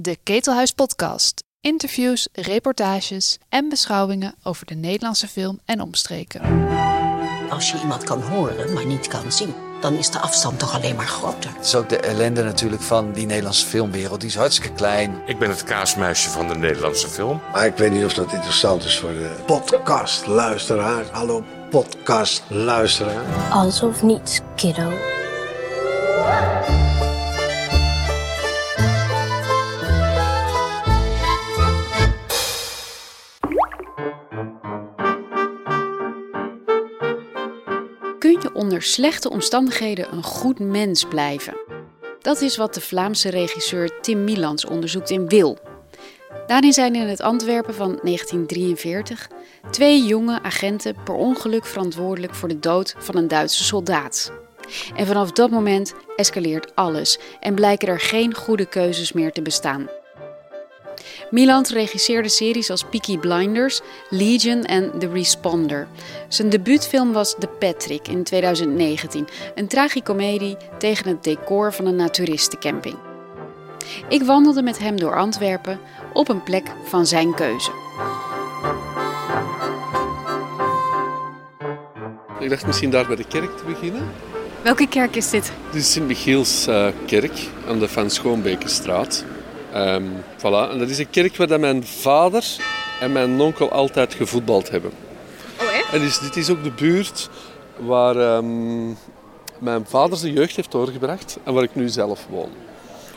De Ketelhuis Podcast. Interviews, reportages en beschouwingen over de Nederlandse film en omstreken. Als je iemand kan horen, maar niet kan zien, dan is de afstand toch alleen maar groter. Het is ook de ellende natuurlijk van die Nederlandse filmwereld. Die is hartstikke klein. Ik ben het kaasmuisje van de Nederlandse film. Maar ik weet niet of dat interessant is voor de podcastluisteraar. Hallo podcastluisteraar. Alles of niets, kiddo. Slechte omstandigheden een goed mens blijven? Dat is wat de Vlaamse regisseur Tim Milans onderzoekt in Wil. Daarin zijn in het Antwerpen van 1943 twee jonge agenten per ongeluk verantwoordelijk voor de dood van een Duitse soldaat. En vanaf dat moment escaleert alles en blijken er geen goede keuzes meer te bestaan. Miland regisseerde series als Peaky Blinders, Legion en The Responder. Zijn debuutfilm was The Patrick in 2019, een tragicomedie tegen het decor van een naturistencamping. Ik wandelde met hem door Antwerpen op een plek van zijn keuze. Ik dacht misschien daar bij de kerk te beginnen. Welke kerk is dit? Dit is Sint-Michiels uh, kerk aan de Van Schoonbekenstraat. Um, voilà. En dat is een kerk waar dat mijn vader en mijn onkel altijd gevoetbald hebben. Oh, echt? En dus, dit is ook de buurt waar um, mijn vader zijn jeugd heeft doorgebracht en waar ik nu zelf woon.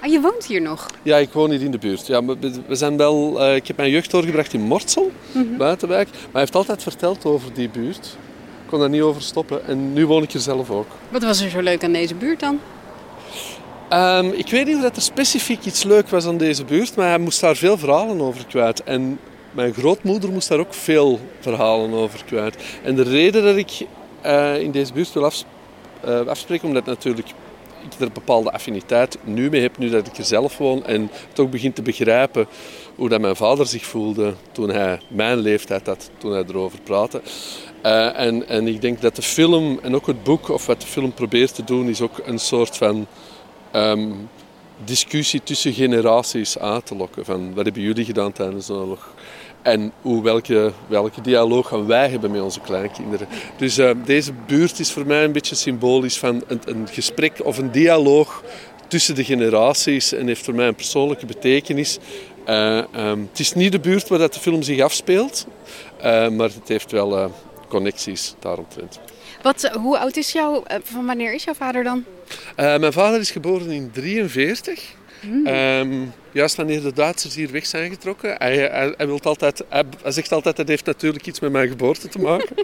Ah, je woont hier nog? Ja, ik woon hier in de buurt. Ja, we zijn wel, uh, ik heb mijn jeugd doorgebracht in Mortsel, mm -hmm. Buitenwijk. Maar hij heeft altijd verteld over die buurt. Ik kon daar niet over stoppen. En nu woon ik hier zelf ook. Wat was er zo leuk aan deze buurt dan? Um, ik weet niet of er specifiek iets leuk was aan deze buurt, maar hij moest daar veel verhalen over kwijt. En mijn grootmoeder moest daar ook veel verhalen over kwijt. En de reden dat ik uh, in deze buurt wil afs uh, afspreken, omdat natuurlijk ik er bepaalde affiniteit nu mee heb, nu dat ik er zelf woon. En toch begin te begrijpen hoe dat mijn vader zich voelde toen hij mijn leeftijd had, toen hij erover praatte. Uh, en, en ik denk dat de film en ook het boek, of wat de film probeert te doen, is ook een soort van um, discussie tussen generaties aan te lokken. Van wat hebben jullie gedaan tijdens de oorlog? En hoe, welke, welke dialoog gaan wij hebben met onze kleinkinderen? Dus uh, deze buurt is voor mij een beetje symbolisch van een, een gesprek of een dialoog tussen de generaties en heeft voor mij een persoonlijke betekenis. Uh, um, het is niet de buurt waar dat de film zich afspeelt, uh, maar het heeft wel connecties daaromtrent. Wat, hoe oud is jouw, van wanneer is jouw vader dan? Uh, mijn vader is geboren in 1943. Mm. Um, juist wanneer de Duitsers hier weg zijn getrokken. Hij, hij, hij, wilt altijd, hij, hij zegt altijd dat heeft natuurlijk iets met mijn geboorte te maken.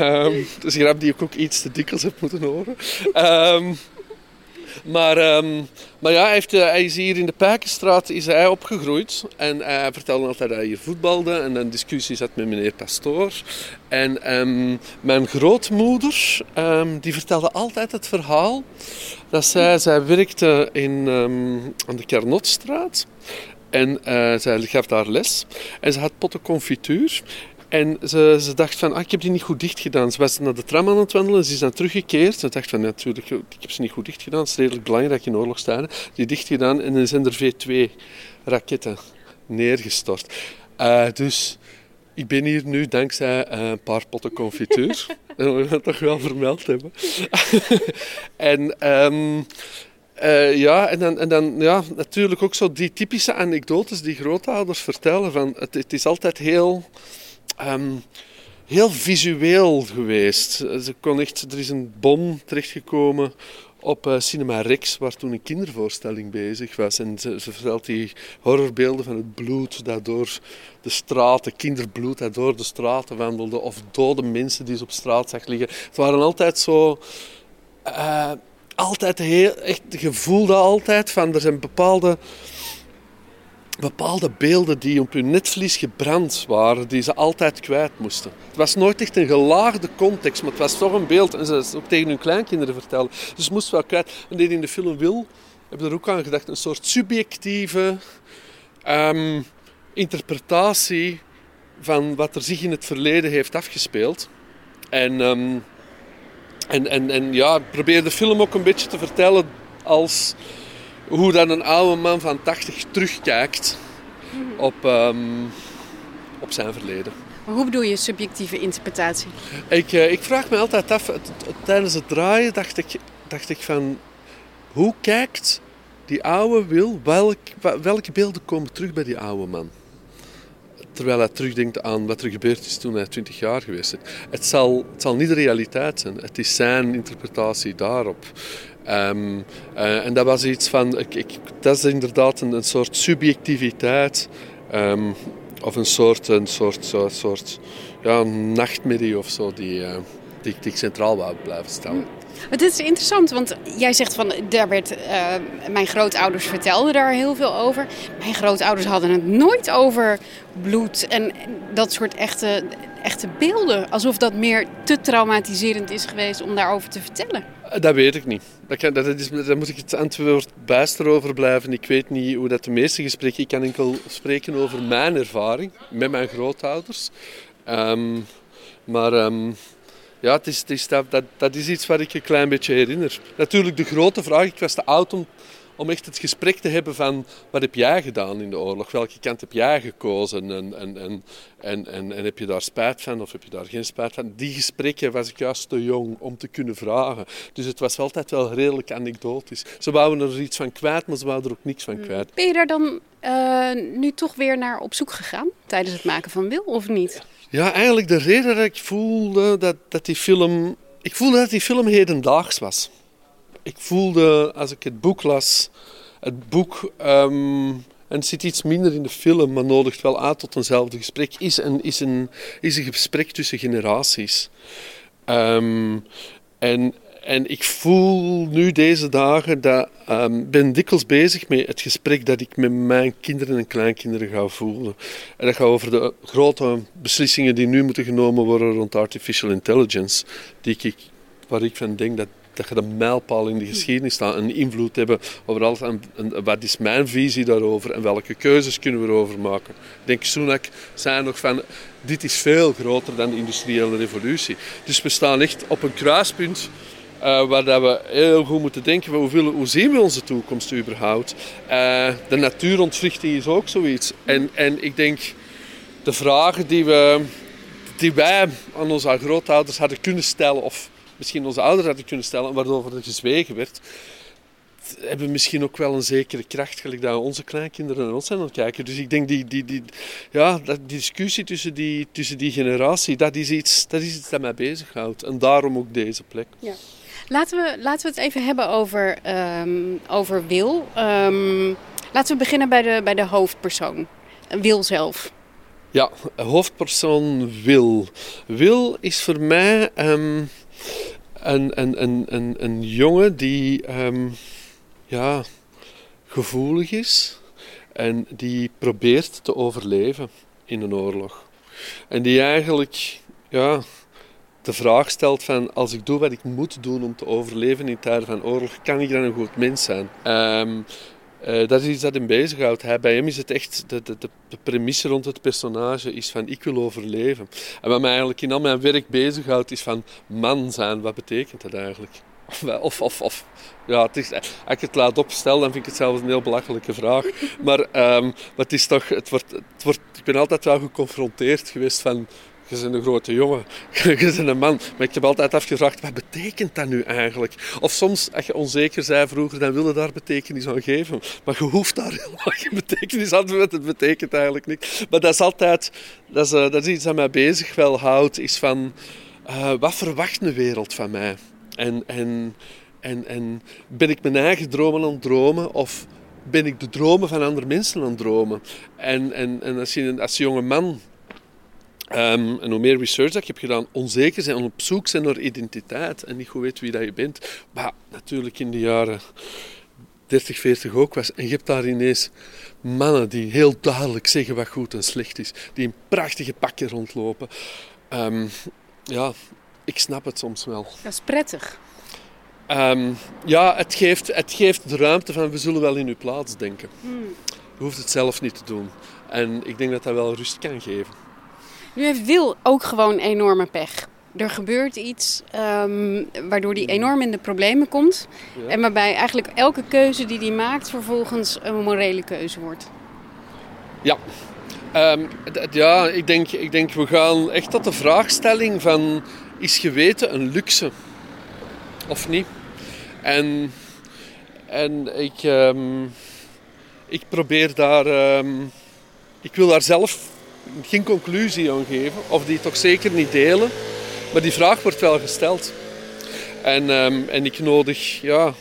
um, dus een grap die ik ook iets te dikwijls heb moeten horen. Um, maar, um, maar ja, hij, heeft, uh, hij is hier in de Pijkenstraat is hij opgegroeid. En hij vertelde altijd dat hij hier voetbalde. En dan discussies had met meneer Pastoor. En um, mijn grootmoeder, um, die vertelde altijd het verhaal. Dat zij, zij werkte in, aan de Carnotstraat. En uh, zij gaf daar les. En ze had potten confituur. En ze, ze dacht van, ah, ik heb die niet goed dicht gedaan. Ze was naar de tram aan het wandelen, ze is dan teruggekeerd. Ze dacht van, natuurlijk, ik heb ze niet goed dicht gedaan. Het is redelijk belangrijk in oorlogstijden. Die dicht gedaan en dan zijn er V2-raketten neergestort. Uh, dus ik ben hier nu dankzij uh, een paar potten confituur. dat wil ik dat toch wel vermeld hebben. en... Um, uh, ja, en dan, en dan ja, natuurlijk ook zo die typische anekdotes die grootouders vertellen. Van het, het is altijd heel... Um, heel visueel geweest. Ze kon echt, er is een bom terechtgekomen op uh, Cinema Rex, waar toen een kindervoorstelling bezig was. En ze, ze vertelt die horrorbeelden van het bloed dat door de straten, kinderbloed dat door de straten wandelde, of dode mensen die ze op straat zag liggen. Het waren altijd zo... Uh, altijd heel... Echt, je voelde altijd van, er zijn bepaalde bepaalde beelden die op hun netvlies gebrand waren, die ze altijd kwijt moesten. Het was nooit echt een gelaagde context, maar het was toch een beeld. En ze ook tegen hun kleinkinderen vertellen. Dus ze moesten wel kwijt. En die in de film Wil hebben er ook aan gedacht. Een soort subjectieve um, interpretatie van wat er zich in het verleden heeft afgespeeld. En, um, en, en, en ja, probeer de film ook een beetje te vertellen als hoe dan een oude man van 80 terugkijkt op, ehm, op zijn verleden. Maar hoe bedoel je subjectieve interpretatie? Ik, eh, ik vraag me altijd af, tijdens het draaien dacht ik, dacht ik van... Hoe kijkt die oude Wil, welk, welke beelden komen terug bij die oude man? Terwijl hij terugdenkt aan wat er gebeurd is toen hij 20 jaar geweest is. Het zal, het zal niet de realiteit zijn. Het is zijn interpretatie daarop. Ehm, eh, en dat was iets van... Ik, ik, dat is inderdaad een, soort subjectiviteit. ehm, of een soort, een soort, zo- soort ja, nachtmerrie of zo die, eh, die, die ik centraal wou blijven stellen. Maar dit is interessant, want jij zegt van, daar werd, eh, mijn grootouders vertelden daar heel veel over. Mijn grootouders hadden het nooit over bloed en dat soort echte, echte beelden. Alsof dat meer te traumatiserend is geweest om daarover te vertellen. Eh, Dat weet ik niet. Dat kan, dat is, daar moet ik het antwoord bijster over blijven. Ik weet niet hoe dat de meeste gesprekken... Ik kan enkel spreken over mijn ervaring met mijn grootouders. Ehm, maar ehm, ja, het is, het dat, dat, dat is iets wat ik een klein beetje herinner. Natuurlijk de grote vraag, ik was te oud om, om echt het gesprek te hebben van... Wat heb jij gedaan in de oorlog? Welke kant heb jij gekozen? En, en, en, en, en, en heb je daar spijt van of heb je daar geen spijt van? Die gesprekken was ik juist te jong om te kunnen vragen. Dus het was altijd wel redelijk anekdotisch. Ze wouden er iets van kwijt, maar ze wouden er ook niks van kwijt. Ben je daar dan eh, nu toch weer naar op zoek gegaan tijdens het maken van Wil of niet? Ja, eigenlijk de reden dat ik voelde dat, dat die film... Ik voelde dat die film hedendaags was. Ik voelde, als ik het boek las... Het boek... ehm, en het zit iets minder in de film, maar nodigt wel uit tot eenzelfde gesprek. Is een, is een, is een gesprek tussen generaties. Ehm, en, en ik voel nu deze dagen dat ehm ben dikwijls bezig met het gesprek dat ik met mijn kinderen en kleinkinderen ga voeren. En dat gaat over de grote beslissingen die nu moeten genomen worden rond artificial intelligence, die ik, waar ik van denk dat dat je een mijlpaal in de geschiedenis staat, een invloed hebben over alles. En, en wat is mijn visie daarover en welke keuzes kunnen we erover maken? Ik denk, Sunak zei nog van, dit is veel groter dan de industriële revolutie. Dus we staan echt op een kruispunt eh, waar dat we heel goed moeten denken, van hoe, willen, hoe zien we onze toekomst überhaupt? Eh, de natuurontwrichting is ook zoiets. En, en ik denk, de vragen die, we, die wij aan onze grootouders hadden kunnen stellen, of misschien onze ouders hadden kunnen stellen, waarover er gezwegen werd, hebben misschien ook wel een zekere kracht, gelijk dat onze kleinkinderen naar ons zijn aan het kijken. Dus ik denk, die, die, die, ja, dat, die discussie tussen die, tussen die generatie, dat is, iets, dat is iets dat mij bezighoudt. En daarom ook deze plek. Laten we, laten we het even hebben over, ehm, over Wil. Ehm, laten we beginnen bij de, bij de hoofdpersoon. Wil zelf. Ja, hoofdpersoon Wil. Wil is voor mij ehm, een, een, een, een, jongen die ehm, ja, gevoelig is en die probeert te overleven in een oorlog. En die eigenlijk ja, de vraag stelt van als ik doe wat ik moet doen om te overleven in tijden van oorlog, kan ik dan een goed mens zijn? Ehm, eh, dat is iets dat hem bezighoudt. Hij, bij hem is het echt, de, de, de, premisse rond het personage is van ik wil overleven. En wat mij eigenlijk in al mijn werk bezighoudt is van man zijn, wat betekent dat eigenlijk? Of, of, of ja, als ik het laat opstellen, dan vind ik het zelfs een heel belachelijke vraag. Maar, ehm, maar het is toch, het wordt, het wordt, ik ben altijd wel geconfronteerd geweest van je bent een grote jongen, je bent een man. Maar ik heb altijd afgevraagd, wat betekent dat nu eigenlijk? Of soms, als je onzeker zei vroeger, dan wil je daar betekenis aan geven. Maar je hoeft daar helemaal geen betekenis aan te geven. Het betekent eigenlijk niks. Maar dat is altijd, eh, dat is iets dat mij bezig wel houdt, is van, eh, wat verwacht een wereld van mij? En, en, en, en ben ik mijn eigen dromen aan het dromen? Of ben ik de dromen van andere mensen aan het dromen? En, en, en als je als jonge man Ehm, en hoe meer research dat ik heb gedaan, onzeker zijn, op zoek zijn naar identiteit en niet goed weten wie dat je bent. Maar natuurlijk in de jaren 30, 40 ook was. En je hebt daar ineens mannen die heel duidelijk zeggen wat goed en slecht is. Die in prachtige pakken rondlopen. Ehm, ja, ik snap het soms wel. Dat is prettig. Ehm, ja, het geeft, het geeft de ruimte van we zullen wel in uw plaats denken. Je hoeft het zelf niet te doen. En ik denk dat dat wel rust kan geven. Nu heeft Wil ook gewoon enorme pech. er gebeurt iets um, waardoor hij enorm in de problemen komt. En waarbij eigenlijk elke keuze die hij maakt vervolgens een morele keuze wordt. Ja, um, ja ik, denk, ik denk we gaan echt tot de vraagstelling van is geweten een luxe of niet? En, en ik, um, ik probeer daar, ik wil daar zelf geen conclusie aan geven, of die toch zeker niet delen. Maar die vraag wordt wel gesteld. En, um, en ik nodig, ja,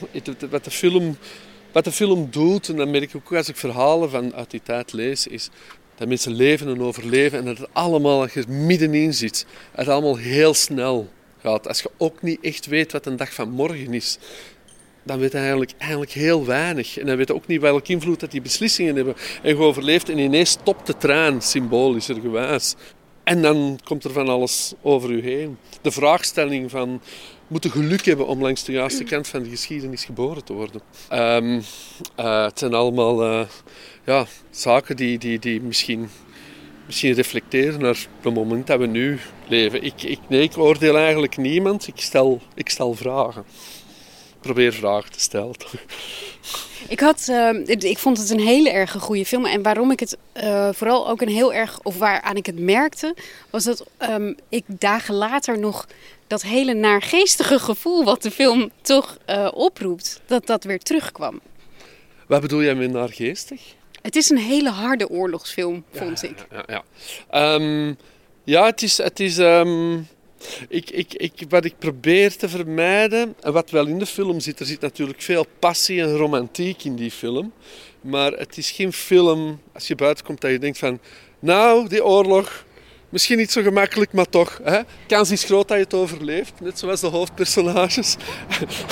wat de, film, wat de film doet, en dat merk ik ook als ik verhalen van uit die tijd lees, is dat mensen leven en overleven en dat het allemaal, als je middenin zit, het allemaal heel snel gaat. Als je ook niet echt weet wat een dag van morgen is, dan weet je eigenlijk, eigenlijk heel weinig. En dan weet je ook niet welke invloed dat die beslissingen hebben. En je overleeft en ineens stopt de traan, symbolisch gewijs. En dan komt er van alles over u heen. De vraagstelling van, moeten geluk hebben om langs de juiste kant van de geschiedenis geboren te worden. Um, uh, het zijn allemaal uh, ja, zaken die, die, die misschien, misschien reflecteren naar het moment dat we nu leven. Ik, ik, nee, ik oordeel eigenlijk niemand, ik stel, ik stel vragen. Probeer vragen te stellen. Ik, had, uh, ik vond het een hele erg goede film. En waarom ik het uh, vooral ook een heel erg, of waaraan ik het merkte, was dat um, ik dagen later nog dat hele naargeestige gevoel wat de film toch uh, oproept, dat dat weer terugkwam. Wat bedoel jij met naargeestig? Het is een hele harde oorlogsfilm, vond ja, ik. Ja, ja, ja. Um, ja het is. Het is um, ik, ik, ik, wat ik probeer te vermijden, en wat wel in de film zit, er zit natuurlijk veel passie en romantiek in die film. Maar het is geen film, als je buiten komt, dat je denkt van... Nou, die oorlog, Misschien niet zo gemakkelijk, maar toch. Hè? Kans is groot dat je het overleeft, net zoals de hoofdpersonages.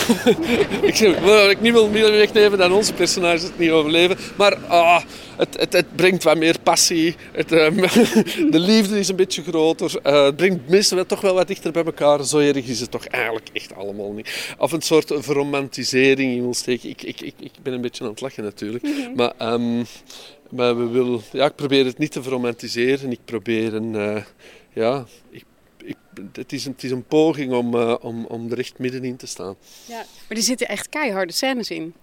ik, zeg, wel, ik niet wil wegnemen dat onze personages het niet overleven, maar ah, het, het, het, brengt wat meer passie. Het, um, de liefde is een beetje groter. Uh, het brengt mensen toch wel wat dichter bij elkaar. Zo erg is het toch eigenlijk echt allemaal niet. Of een soort verromantisering in wil steken. Ik, ik, ik, ik ben een beetje aan het lachen natuurlijk. Mm -hmm. Maar... Um, maar we willen, ja, ik probeer het niet te romantiseren. Ik probeer een, uh, ja, ik, ik, het, is een, het is een poging om, uh, om, om er echt middenin te staan. Ja, maar er zitten echt keiharde scènes in.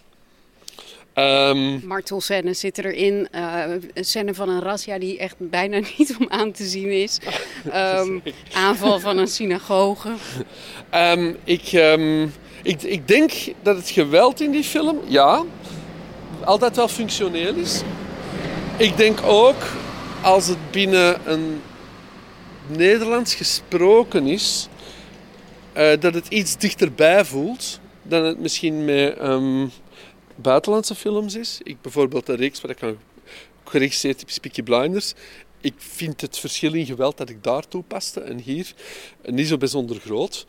Um, Martelscènes zitten erin. Uh, een scène van een razzia die echt bijna niet om aan te zien is. Um, aanval van een synagoge. Um, ik, ik, ik denk dat het geweld in die film, ja, altijd wel functioneel is. Ik denk ook als het binnen een Nederlands gesproken is, uh, dat het iets dichterbij voelt dan het misschien met um, buitenlandse films is. Ik bijvoorbeeld een reeks waar ik aan geregisseerd heb, Peaky Blinders. Ik vind het verschil in geweld dat ik daar toepaste en hier niet zo bijzonder groot.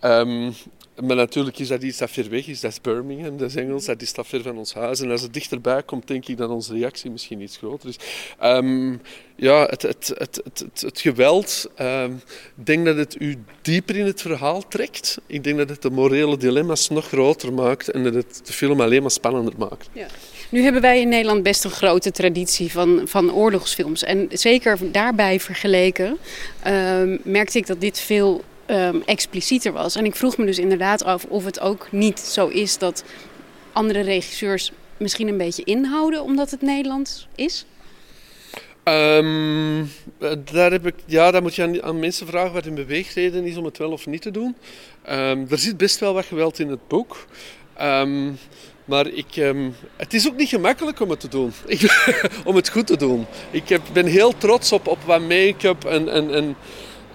Um, maar natuurlijk is dat iets dat ver weg is. Dat is Birmingham, dat is Engels, dat is dat ver van ons huis. En als het dichterbij komt, denk ik dat onze reactie misschien iets groter is. Um, ja, het, het, het, het, geweld, um, ik denk dat het u dieper in het verhaal trekt. Ik denk dat het de morele dilemma's nog groter maakt en dat het de film alleen maar spannender maakt. Ja. Nu hebben wij in Nederland best een grote traditie van, van oorlogsfilms. En zeker daarbij vergeleken um, merkte ik dat dit veel um, explicieter was. En ik vroeg me dus inderdaad af of het ook niet zo is dat andere regisseurs misschien een beetje inhouden omdat het Nederlands is? Um, daar heb ik, ja, daar moet je aan, mensen vragen wat hun beweegreden is om het wel of niet te doen. Um, er zit best wel wat geweld in het boek. Maar ik, het is ook niet gemakkelijk om het te doen. om het goed te doen. Ik heb, ben heel trots op, op wat make-up en, en, en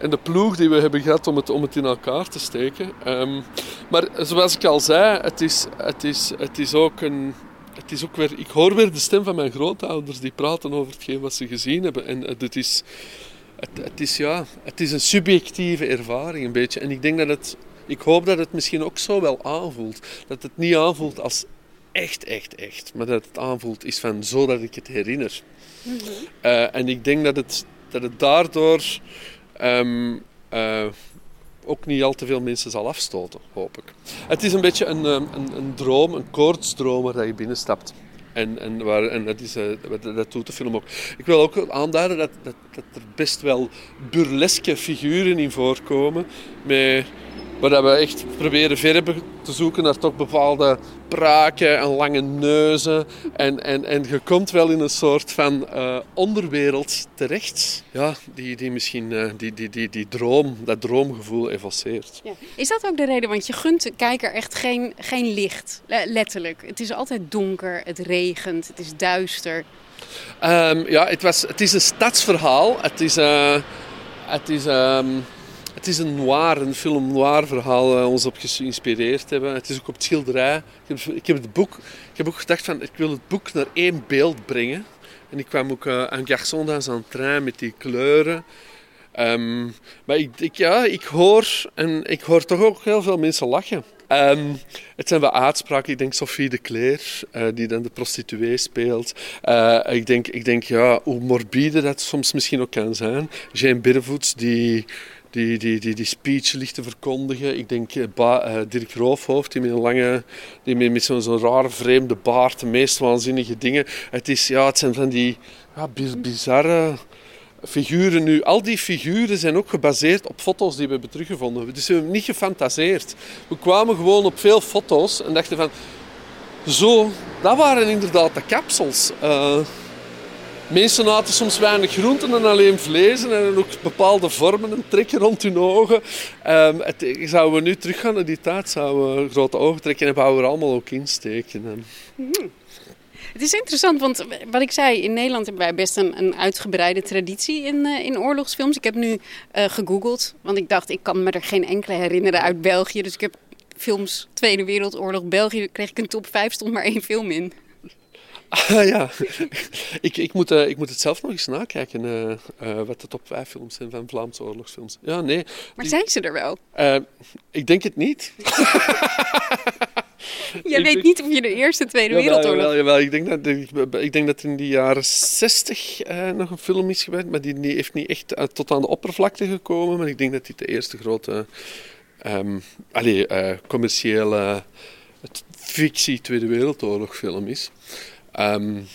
en de ploeg die we hebben gehad om het, om het in elkaar te steken. Um, maar zoals ik al zei, het is, het is, het is ook een... Het is ook weer, ik hoor weer de stem van mijn grootouders die praten over hetgeen wat ze gezien hebben. En het is, het, het, is, ja, het is een subjectieve ervaring een beetje. En ik denk dat het... Ik hoop dat het misschien ook zo wel aanvoelt. Dat het niet aanvoelt als echt, echt, echt. Maar dat het aanvoelt is van zo dat ik het herinner. Mm -hmm. uh, en ik denk dat het, dat het daardoor um, uh, ook niet al te veel mensen zal afstoten, hoop ik. Het is een beetje een, een, een droom, een koortsdromer dat je binnenstapt. En, en, waar, en dat, is, uh, dat, doet de film ook. Ik wil ook aanduiden dat, dat, dat er best wel burleske figuren in voorkomen. Met Waar we echt proberen verder te zoeken naar toch bepaalde praken en lange neuzen. En, en, en je komt wel in een soort van uh, onderwereld terecht. Ja, die, die misschien uh, die, die, die, die droom, dat droomgevoel evoceert. Ja. Is dat ook de reden? Want je gunt de kijker echt geen, geen licht, letterlijk. Het is altijd donker, het regent, het is duister. Um, ja, het, was, het is een stadsverhaal. Het is... Uh, het is um, het is een noir, een film noir verhaal waar we ons op geïnspireerd hebben. Het is ook op het schilderij. Ik heb, ik heb, het boek, ik heb ook gedacht van, ik wil het boek naar één beeld brengen. En ik kwam ook uh, aan Garçon dans un train met die kleuren. Um, maar ik, ja, ik hoor, en ik hoor toch ook heel veel mensen lachen. Um, het zijn wel uitspraken. Ik denk Sophie de Kleer, uh, die dan de prostituee speelt. Uh, ik, denk, ik denk, ja, hoe morbide dat soms misschien ook kan zijn. Jane Birvoets, die die, die, die, die speech ligt te verkondigen. Ik denk uh, Dirk Roofhoofd, die met een lange, die met, met zo'n zo rare vreemde baard, de meest waanzinnige dingen. Het, is, ja, het zijn van die ja, bizarre figuren nu. Al die figuren zijn ook gebaseerd op foto's die we hebben teruggevonden. Dus we hebben niet gefantaseerd. We kwamen gewoon op veel foto's en dachten van... Zo, dat waren inderdaad de kapsels. Uh, Mensen aten soms weinig groenten en alleen vlees en ook bepaalde vormen en trekken rond hun ogen. Um, het, zouden we nu teruggaan naar die tijd, zouden we grote ogen trekken en we er allemaal ook insteken. Mm. Het is interessant, want wat ik zei, in Nederland hebben wij best een, een uitgebreide traditie in, uh, in oorlogsfilms. Ik heb nu uh, gegoogeld, want ik dacht, ik kan me er geen enkele herinneren uit België. Dus ik heb films Tweede Wereldoorlog België, kreeg ik een top 5, stond maar één film in. Ah, ja, ik, ik, moet, uh, ik moet het zelf nog eens nakijken uh, uh, wat de top 5 films zijn van Vlaamse oorlogsfilms. Ja, nee. Maar zijn ze er wel? ik denk het niet. Je weet niet of je de Eerste Tweede Wereldoorlog... Jawel, jawel, ik, denk dat, ik, denk dat in de jaren 60 nog een film is geweest, maar die, die heeft niet echt tot aan de oppervlakte gekomen. Maar ik denk dat dit de eerste grote um, allee, commerciële fictie Tweede Wereldoorlog film is. Um,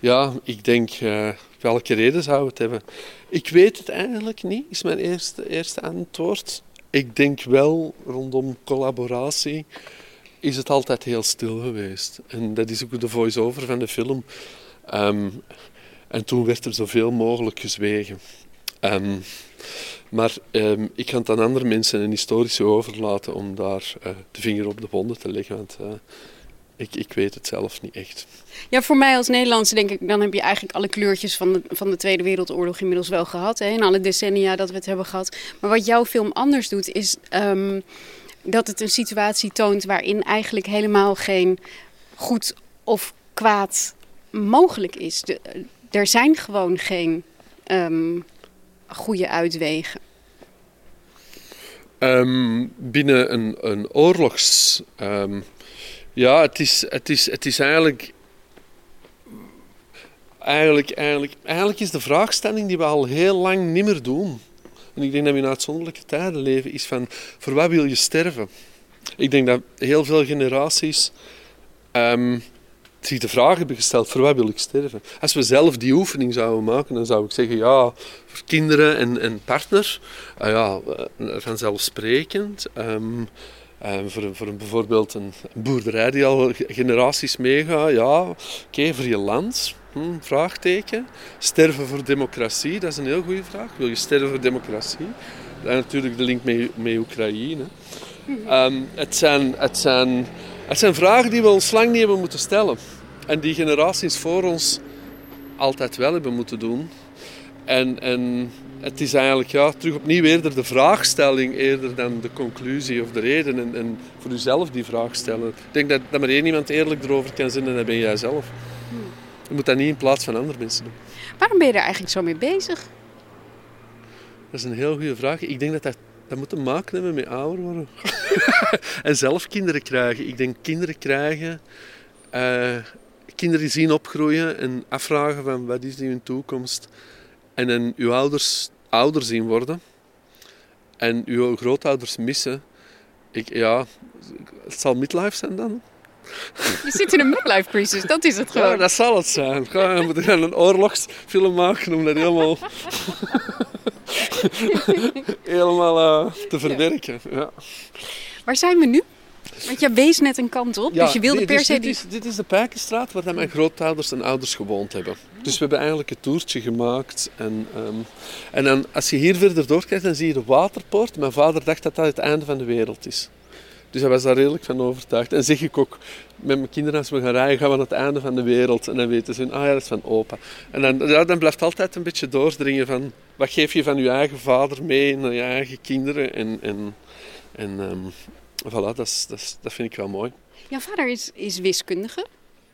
ja, ik denk, uh, welke reden zou het hebben? Ik weet het eigenlijk niet, is mijn eerste, eerste antwoord. Ik denk wel, rondom collaboratie is het altijd heel stil geweest. En dat is ook de voice-over van de film. Um, en toen werd er zoveel mogelijk gezwegen. Um, maar ik ga het aan andere mensen en historici overlaten om daar uh, de vinger op de wonden te leggen. Want uh, ik, ik weet het zelf niet echt. Ja, voor mij als Nederlandse denk ik, dan heb je eigenlijk alle kleurtjes van de, van de Tweede Wereldoorlog inmiddels wel gehad. Hè, in alle decennia dat we het hebben gehad. Maar wat jouw film anders doet, is um, dat het een situatie toont waarin eigenlijk helemaal geen goed of kwaad mogelijk is. De, er zijn gewoon geen um, goede uitwegen. Um, binnen een, een oorlogs. Um, ja, het is, het, is, het is eigenlijk eigenlijk, eigenlijk, is de vraagstelling die we al heel lang niet meer doen. En ik denk dat we in uitzonderlijke tijden leven, is van voor wat wil je sterven? Ik denk dat heel veel generaties um, zich de vraag hebben gesteld, voor wat wil ik sterven? Als we zelf die oefening zouden maken, dan zou ik zeggen, ja, voor kinderen en, en partner, uh, ja, eh, vanzelfsprekend. Um, um, voor, voor een, bijvoorbeeld een boerderij die al generaties meegaat, ja, oké, voor je land, Hm, vraagteken. Sterven voor democratie, dat is een heel goede vraag. Wil je sterven voor democratie? En natuurlijk de link met, met Oekraïne. Um, het, zijn, het, zijn, het zijn vragen die we ons lang niet hebben moeten stellen. En die generaties voor ons altijd wel hebben moeten doen. En, en het is eigenlijk ja, terug opnieuw eerder de vraagstelling eerder dan de conclusie of de reden. En, en voor uzelf die vraag stellen. Ik denk dat, dat maar één iemand eerlijk erover kan zijn en dat ben jij zelf. Je moet dat niet in plaats van andere mensen doen. Waarom ben je er eigenlijk zo mee bezig? Dat is een heel goede vraag. Ik denk dat dat, dat moet te maken hebben met ouder worden. en zelf kinderen krijgen. Ik denk kinderen krijgen... Uh, kinderen zien opgroeien en afvragen van wat is hun toekomst. En dan uw ouders ouder zien worden. En uw grootouders missen. Ik, ja, het zal midlife zijn dan. Je zit in een midlife crisis, dat is het Ja, gewoon. dat zal het zijn. We moeten gaan een oorlogsfilm maken om dat helemaal, helemaal eh, te verwerken. Ja. Waar zijn we nu? Want jij wees net een kant op, dus je wilde dit- per dus se dit, die... is, dit is de Pijkenstraat waar mijn grootouders en ouders gewoond hebben. Dus we hebben eigenlijk een toertje gemaakt. En, ehm, en dan, als je hier verder doorkijkt, dan zie je de waterpoort. Mijn vader dacht dat dat het einde van de wereld is. Dus hij was daar redelijk van overtuigd. En zeg ik ook met mijn kinderen, als we gaan rijden, gaan we naar het einde van de wereld. En dan weten ze, ah ja, dat is van opa. En dan, ja, dan blijft altijd een beetje doordringen van, wat geef je van je eigen vader mee naar je eigen kinderen? En, en, en ehm, voilà, dat, is, dat, is- dat vind ik wel mooi. Jouw vader is, is wiskundige.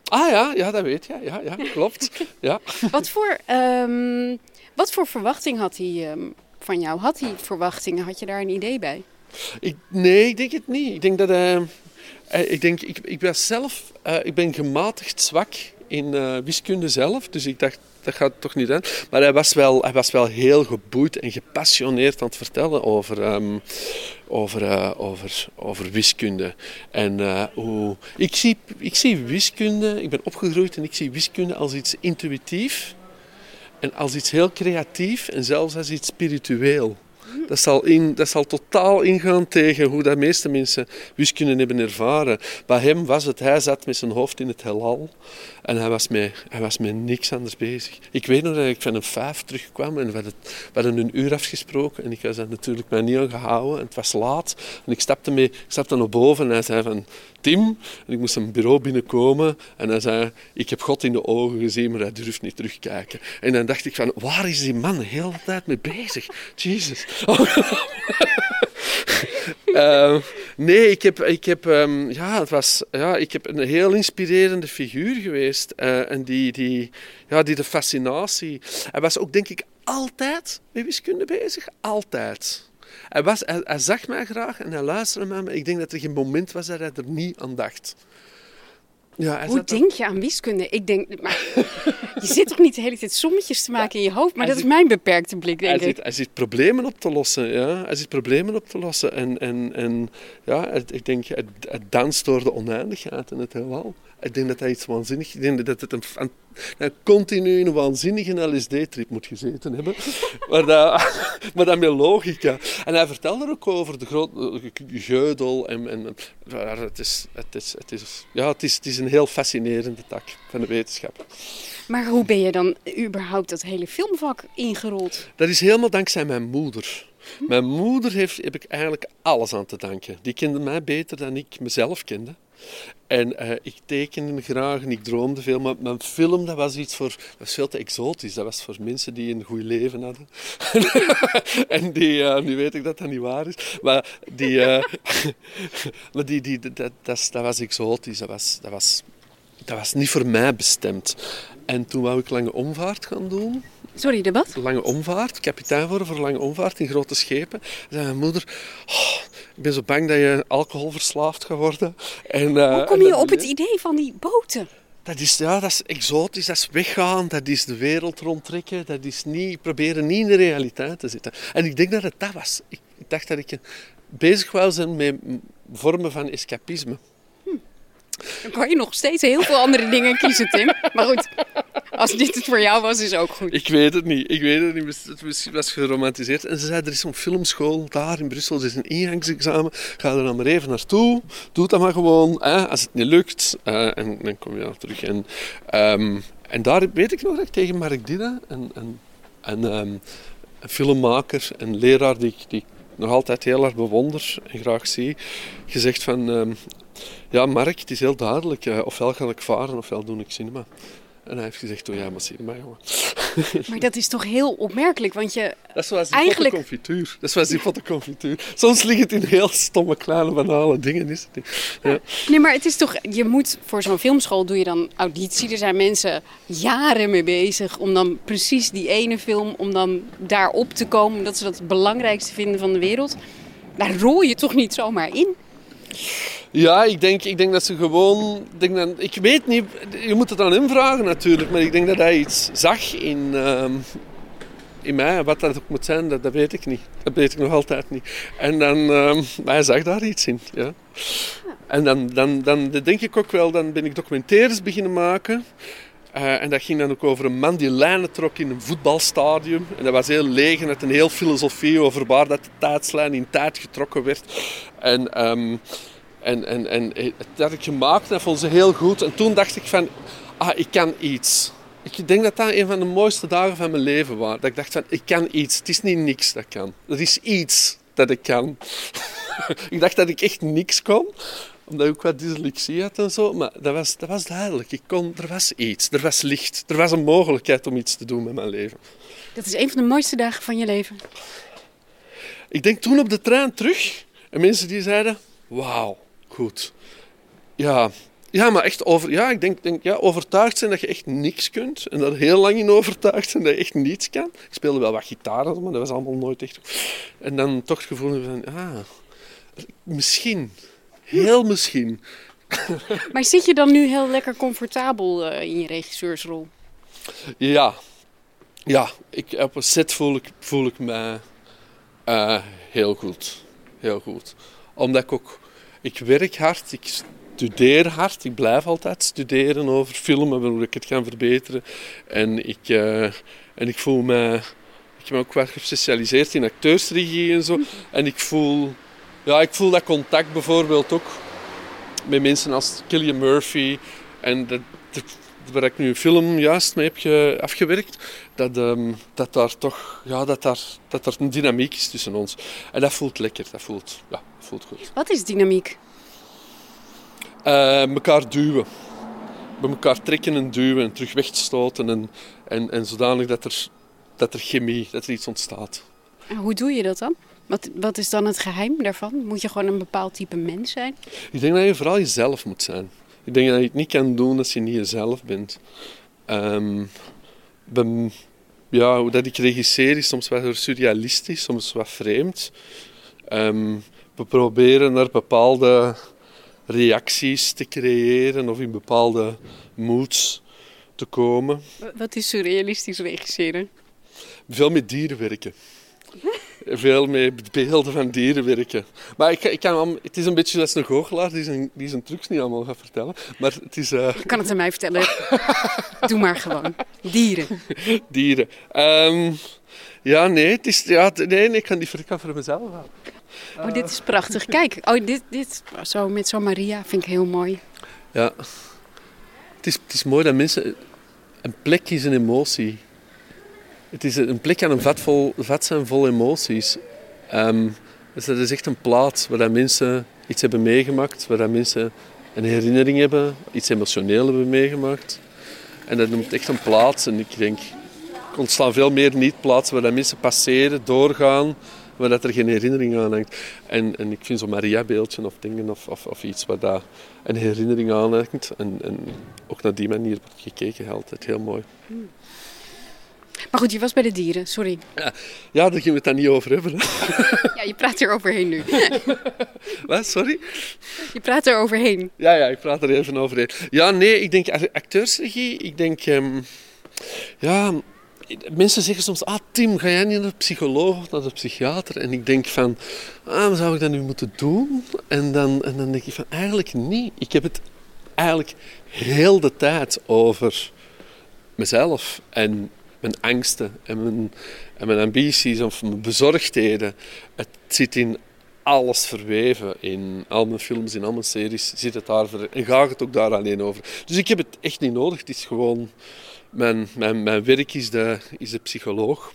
Ah ja, ja, dat weet je. Ja, ja, klopt. Ja. Wat voor, ehm, wat voor verwachting had hij ehm, van jou? Had hij verwachtingen? Had je daar een idee bij? Ik, nee, ik denk het niet. Ik denk dat hij... hij- ik, denk, ik, ik ben zelf... eh, ik ben gematigd zwak in eh, wiskunde zelf. Dus ik dacht, dat gaat toch niet aan. Maar hij was wel, hij was wel heel geboeid en gepassioneerd aan het vertellen over, ehm, over, eh, over, over wiskunde. En eh, hoe... Ik zie, ik zie wiskunde... Ik ben opgegroeid en ik zie wiskunde als iets intuïtief. En als iets heel creatief en zelfs als iets spiritueel. Dat zal, in, dat zal totaal ingaan tegen hoe de meeste mensen wiskunde hebben ervaren. Bij hem was het, hij zat met zijn hoofd in het heelal en hij was met, hij was met niks anders bezig. Ik weet nog dat ik van een vijf terugkwam en we hadden, een uur afgesproken en ik was daar natuurlijk mij niet aan gehouden. En het was laat en ik stapte, mee, ik stapte naar boven en hij zei van... Tim, en ik moest zijn bureau binnenkomen en hij zei, ik heb God in de ogen gezien, maar hij durft niet terugkijken. En dan dacht ik van, waar is die man de hele tijd mee bezig? Jezus. Eh, nee, ik heb, ik heb, ehm, ja, het was, ja, ik heb een heel inspirerende figuur geweest. eh, en die, die, ja, die de fascinatie... Hij was ook, denk ik, altijd met wiskunde bezig. Altijd. Hij, was, hij, hij zag mij graag en hij luisterde naar me. Ik denk dat er geen moment was dat hij er niet aan dacht. Ja, Hoe denk je aan wiskunde? Ik denk, maar je zit toch niet de hele tijd sommetjes te maken in je hoofd? Maar dat is mijn beperkte blik, denk hij ik. zit, hij zit problemen op te lossen. Ja? Hij zit problemen op te lossen. En, en, en ja, het- ik denk, het, het danst door de oneindigheid in het heelal. Ik denk dat hij iets waanzinnig... Ik denk dat het een, een continu een waanzinnige LSD-trip moet gezeten hebben. maar, dat, maar dat met logica. En hij vertelde er ook over de grote geudel. En, en, het, is, het, is, het, is, ja, het, is, het is een heel fascinerende tak van de wetenschap. Maar hoe ben je dan überhaupt dat hele filmvak ingerold? Dat is helemaal dankzij mijn moeder. Mijn moeder heeft, heb ik eigenlijk alles aan te danken. Die kende mij beter dan ik mezelf kende. En eh, ik tekende graag en ik droomde veel. Maar mijn film dat was iets voor... Dat was veel te exotisch. Dat was voor mensen die een goed leven hadden. en die... eh, nu weet ik dat dat niet waar is. Maar die... eh, maar die, dat, dat, dat was exotisch. Dat was, dat, was, dat was niet voor mij bestemd. En toen wou ik lange omvaart gaan doen Sorry, de wat? lange omvaart, kapitein worden voor lange omvaart in grote schepen. En zei mijn moeder, "Oh, ik ben zo bang dat je alcoholverslaafd gaat worden. En, eh, Hoe kom je op het idee van die boten? Dat is, ja, dat is exotisch, dat is weggaan, dat is de wereld rondtrekken, dat is niet, proberen niet in de realiteit te zitten. En ik denk dat het dat was. Ik, ik dacht dat ik bezig wou zijn met vormen van escapisme. Dan kan je nog steeds heel veel andere dingen kiezen, Tim. Maar goed, als dit het voor jou was, is ook goed. Ik weet het niet. Ik weet het niet. Het was, geromantiseerd. En ze zei, er is zo'n filmschool daar in Brussel. Er is een ingangsexamen. Ga er dan maar even naartoe. Doe dat maar gewoon. Als het niet lukt. eh, en dan kom je dan terug. En, ehm, en daar weet ik nog dat ik tegen Mark Didda, een, een, een, ehm, een filmmaker, een leraar die, ik- die nog altijd heel erg bewonder en graag zie, gezegd van... ehm, ja, Mark, het is heel duidelijk. eh, ofwel ga ik varen, ofwel doe ik cinema. En hij heeft gezegd, doe jij maar cinema, jongen. Maar dat is toch heel opmerkelijk, want je... Dat is zoals die Eigenlijk- confituur. Dat is zoals die potten confituur. Soms ligt het in heel stomme, kleine, banale dingen. Is het niet? Ja. Nee, maar het is toch... Je moet voor zo'n filmschool doe je dan auditie. Er zijn mensen jaren mee bezig om dan precies die ene film... om dan daarop te komen, omdat ze dat het belangrijkste vinden van de wereld. Daar rol je toch niet zomaar in? Ja, ik denk, ik denk dat ze gewoon... Ik, denk dat, ik weet niet, je moet het aan hem vragen natuurlijk, maar ik denk dat hij iets zag in, ehm, in mij. Wat dat ook moet zijn, dat, dat weet ik niet. Dat weet ik nog altijd niet. En dan, ehm, hij zag daar iets in, ja. En dan, dan, dan denk ik ook wel, dan ben ik documentaires beginnen maken. Uh, en dat ging dan ook over een man die lijnen trok in een voetbalstadion. En dat was heel leeg en had een heel filosofie over waar dat de tijdslijn in tijd getrokken werd. En, um, en, en, en dat had ik gemaakt en dat vond ze heel goed. En toen dacht ik van, ah, ik kan iets. Ik denk dat dat een van de mooiste dagen van mijn leven was. Dat ik dacht van, ik kan iets. Het is niet niks dat kan. Er is iets dat ik kan. ik dacht dat ik echt niks kon omdat ik ook wat dyslexie had en zo. Maar dat was, dat was duidelijk. Ik kon, er was iets. Er was licht. Er was een mogelijkheid om iets te doen met mijn leven. Dat is een van de mooiste dagen van je leven. Ik denk toen op de trein terug. En mensen die zeiden... Wauw, goed. Ja, ja, maar echt over, ja, ik denk, denk ja, overtuigd zijn dat je echt niks kunt. En daar heel lang in overtuigd zijn dat je echt niets kan. Ik speelde wel wat gitaar, maar dat was allemaal nooit echt. En dan toch het gevoel van, ah, misschien, heel misschien. Maar zit je dan nu heel lekker comfortabel uh, in je regisseursrol? Ja, ja ik, op een set voel ik, voel ik me uh, heel goed. Heel goed. Omdat ik ook, ik werk hard, ik studeer hard. Ik blijf altijd studeren over filmen, hoe ik het kan verbeteren. En ik, uh, en ik voel me... Ik ben ook wel gespecialiseerd in acteursregie en zo. En ik voel... Ja, ik voel dat contact bijvoorbeeld ook met mensen als Killian Murphy. En waar ik nu een film juist mee heb afgewerkt, dat, um, dat daar toch ja, dat daar, dat er een dynamiek is tussen ons. En dat voelt lekker, dat voelt, ja, voelt goed. Wat is dynamiek? uh, elkaar duwen. Bij elkaar trekken en duwen en terug wegstoten. En, en, en zodanig dat er, dat er chemie, dat er iets ontstaat. En hoe doe je dat dan? Wat, wat is dan het geheim daarvan? Moet je gewoon een bepaald type mens zijn? Ik denk dat je vooral jezelf moet zijn. Ik denk dat je het niet kan doen als je niet jezelf bent. Um, ja, hoe dat ik regisseer is soms wat surrealistisch, soms wat vreemd. Um, we proberen naar bepaalde reacties te creëren of in bepaalde moods te komen. Wat is surrealistisch regisseren? Veel met dieren werken. Veel met beelden van dieren werken. Maar ik, ik kan, het is een beetje als een goochelaar die zijn, die zijn trucs niet allemaal gaat vertellen. Maar het is, uh... Je kan het aan mij vertellen. Doe maar gewoon. Dieren. Dieren. Um, ja, nee, het is, ja, nee, ik kan die voor, voor mezelf houden. Oh, dit is prachtig. Kijk, oh, dit, dit zo met zo'n Maria vind ik heel mooi. Ja. Het is, het is mooi dat mensen... Een plek is een emotie. Het is een plek aan een vat, vol, zijn vol emoties. Um, dus dat is echt een plaats waar dat mensen iets hebben meegemaakt. Waar dat mensen een herinnering hebben. Iets emotioneel hebben meegemaakt. En dat noemt echt een plaats. En ik denk... Ontstaan veel meer niet-plaatsen waar dat mensen passeren, doorgaan waar dat er geen herinnering aan hangt. En, en ik vind zo'n Maria-beeldje of dingen of, of, of, iets waar daar een herinnering aan hangt. En, en ook naar die manier wordt gekeken, altijd heel mooi. Maar goed, je was bij de dieren, sorry. Ja, ja daar gingen we het dan niet over hebben. Ja, je praat er overheen nu. Wat, sorry? Je praat er overheen. Ja, ja, ik praat er even overheen. Ja, nee, ik denk acteursregie, ik denk... Um, ja, mensen zeggen soms, ah Tim, ga jij niet naar de psycholoog of naar de psychiater? En ik denk van, ah, zou ik dat nu moeten doen? En dan, en dan denk ik van, eigenlijk niet. Ik heb het eigenlijk heel de tijd over mezelf en mijn angsten en mijn, en mijn ambities of mijn bezorgdheden. Het zit in alles verweven. In al mijn films, in al mijn series zit het daar. En gaat het ook daar alleen over. Dus ik heb het echt niet nodig. Het is gewoon mijn, mijn, mijn werk is de, is de psycholoog.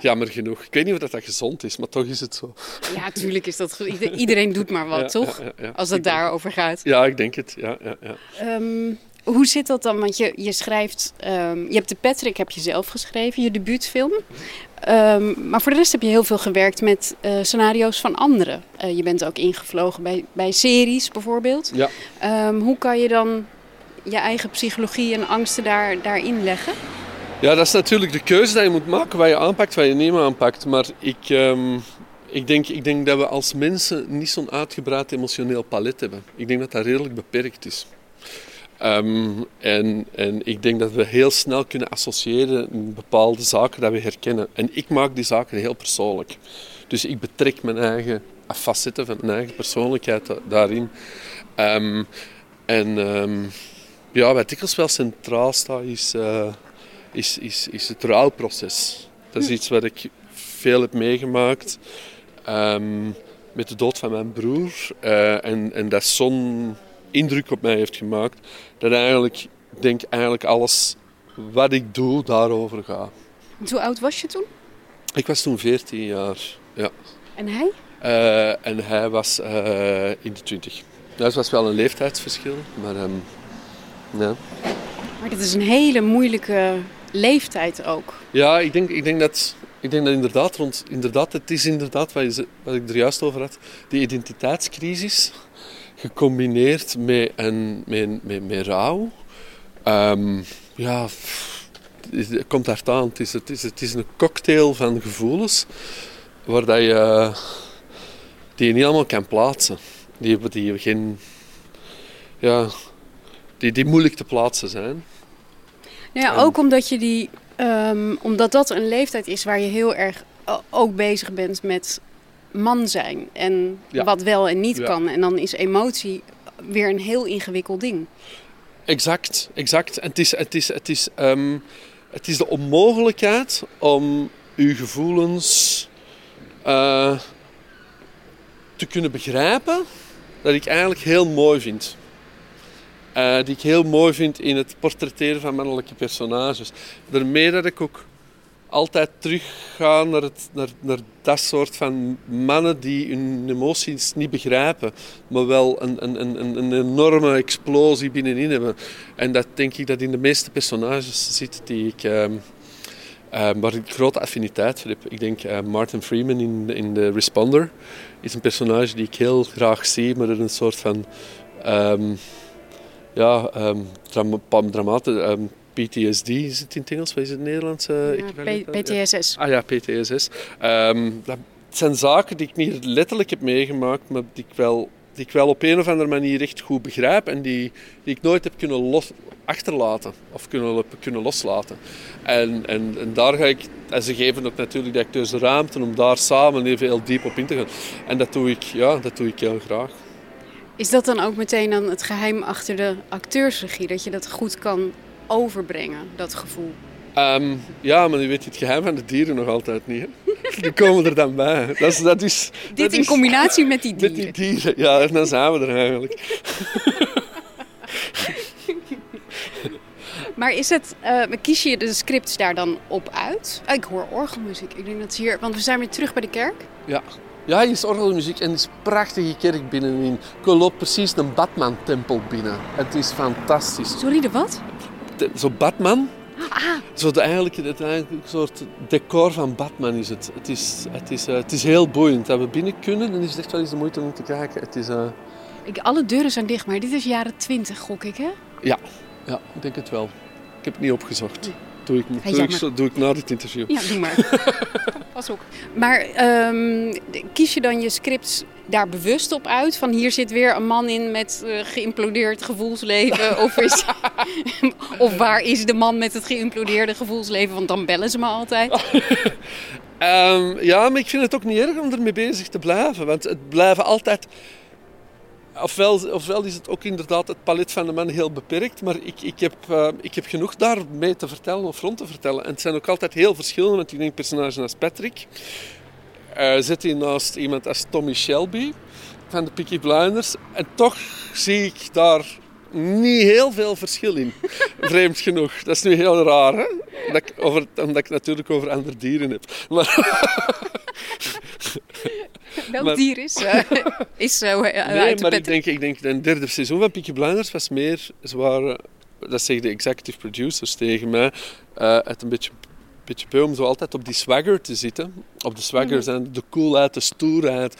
Jammer genoeg. Ik weet niet of dat, dat gezond is, maar toch is het zo. Ja, natuurlijk is dat Iedereen doet maar wat, toch? Ja, Als het daarover gaat. Ja, ik denk het. Ja, ja, ja. Um, hoe zit dat dan? Want je, je schrijft... Um, je hebt de Patrick heb je zelf geschreven, je debuutfilm. Um, maar voor de rest heb je heel veel gewerkt met uh, scenario's van anderen. Uh, je bent ook ingevlogen bij, bij series bijvoorbeeld. Ja. hoe kan je dan je eigen psychologie en angsten daar, daarin leggen? Ja, dat is natuurlijk de keuze die je moet maken, wat je aanpakt, wat je niet aanpakt. Maar ik, um, ik, denk, ik denk dat we als mensen niet zo'n uitgebreid emotioneel palet hebben. Ik denk dat dat redelijk beperkt is. Um, en, en ik denk dat we heel snel kunnen associëren met bepaalde zaken dat we herkennen. En ik maak die zaken heel persoonlijk. Dus ik betrek mijn eigen facetten van mijn eigen persoonlijkheid da- daarin. Ehm, en ehm, ja, wat dikwijls wel centraal staat, is, eh, is, is, is het rouwproces. Dat is iets wat ik veel heb meegemaakt. ehm, met de dood van mijn broer. eh, en, en dat zo'n indruk op mij heeft gemaakt. Dat eigenlijk, ik denk eigenlijk alles wat ik doe daarover gaat. Hoe oud was je toen? Ik was toen 14 jaar. Ja. En hij? Eh, en hij was eh, in de 20. Dat was wel een leeftijdsverschil, maar ehm, ja. Maar dat is een hele moeilijke leeftijd ook. Ja, ik denk, ik denk dat, ik denk dat inderdaad, rond, inderdaad, het is inderdaad wat, je, wat ik er juist over had, die identiteitscrisis, gecombineerd met, een, met, met, met rouw. Ehm, ja, het komt daar aan. Het is, het, is, het is een cocktail van gevoelens waar dat je, die je niet allemaal kan plaatsen. Die, die geen... Ja, die, die moeilijk te plaatsen zijn. Nou ja, En- ook omdat je die, ehm, omdat dat een leeftijd is waar je heel erg o- ook bezig bent met man zijn en Ja. wat wel en niet Ja. kan. En dan is emotie weer een heel ingewikkeld ding. Exact, exact. En het is, het is, het is, ehm, het is de onmogelijkheid om uw gevoelens eh, te kunnen begrijpen, dat ik eigenlijk heel mooi vind. Eh, die ik heel mooi vind in het portretteren van mannelijke personages. Daarmee dat ik ook altijd terugga naar, het, naar, naar dat soort van mannen die hun emoties niet begrijpen, maar wel een, een, een, een enorme explosie binnenin hebben. En dat denk ik dat in de meeste personages zit die ik, ehm, waar ik grote affiniteit voor heb. Ik denk eh, Martin Freeman in, in The Responder is een personage die ik heel graag zie, maar een soort van ehm, ja, ehm drama, dramate, ehm, PTSD is het in het Engels, wat is het Nederlands? eh, equivalent? P- PTSS. Ah ja, PTSS. Ehm, dat zijn zaken die ik niet letterlijk heb meegemaakt, maar die ik wel, die ik wel op een of andere manier echt goed begrijp en die, die ik nooit heb kunnen los, achterlaten of kunnen, kunnen loslaten. En, en, en daar ga ik, en ze geven ook natuurlijk de acteurs de ruimte om daar samen even heel diep op in te gaan. En dat doe ik, ja, dat doe ik heel graag. Is dat dan ook meteen dan het geheim achter de acteursregie? Dat je dat goed kan overbrengen, dat gevoel? Ehm, ja, maar je weet het geheim van de dieren nog altijd niet. Hè? Die komen er dan bij. Dat is, dat is, Dit dat in is- combinatie met die Met dieren. die dieren, ja, en dan zijn we er eigenlijk. Maar is het, eh, kies je de scripts daar dan op uit? Oh, ik hoor orgelmuziek. Ik denk dat ze hier, want we zijn weer terug bij de kerk. Ja. Ja, hier is orgelmuziek en er is een prachtige kerk binnenin. Ik loop precies een Batman-tempel binnen. Het is fantastisch. Sorry, de wat? Zo Batman, Ah, zo de, eigenlijk, het eigenlijk een soort decor van Batman is het. Het is, het is, eh, het is heel boeiend. Dat we binnen kunnen, dan is het echt wel eens de moeite om te kijken. Het is, eh, ik, alle deuren zijn dicht, maar dit is jaren 20, gok ik, hè? ja, ja, ik denk het wel. Ik heb het niet opgezocht. Doe ik, doe ik, doe ik na dit interview. Ja, doe maar. Pas op. Maar ehm, kies je dan je scripts daar bewust op uit? Van hier zit weer een man in met eh, geïmplodeerd gevoelsleven. of, is, of waar is de man met het geïmplodeerde gevoelsleven? Want dan bellen ze me altijd. Ehm, ja, maar ik vind het ook niet erg om ermee bezig te blijven. Want het blijven altijd... Ofwel, ofwel is het ook inderdaad het palet van de man heel beperkt, maar ik, ik, heb, eh, ik heb genoeg te vertellen of rond te vertellen. En het zijn ook altijd heel verschillende, want ik denk personages als Patrick. eh zit hij naast iemand als Tommy Shelby van de Peaky Blinders. En toch zie ik daar niet heel veel verschil in. Vreemd genoeg. Dat is nu heel raar, hè? Dat ik over, omdat ik natuurlijk over andere dieren heb. Maar, Welk Maar- dier is, eh, is zo eh, nee, uit de maar ik denk, ik denk een derde seizoen van Peaky Blinders was meer... Ze waren, dat zeggen de executive producers tegen mij, eh, het een beetje, beetje beu om zo altijd op die swagger te zitten. Op de swagger Mhm. zijn de coolheid, de stoerheid.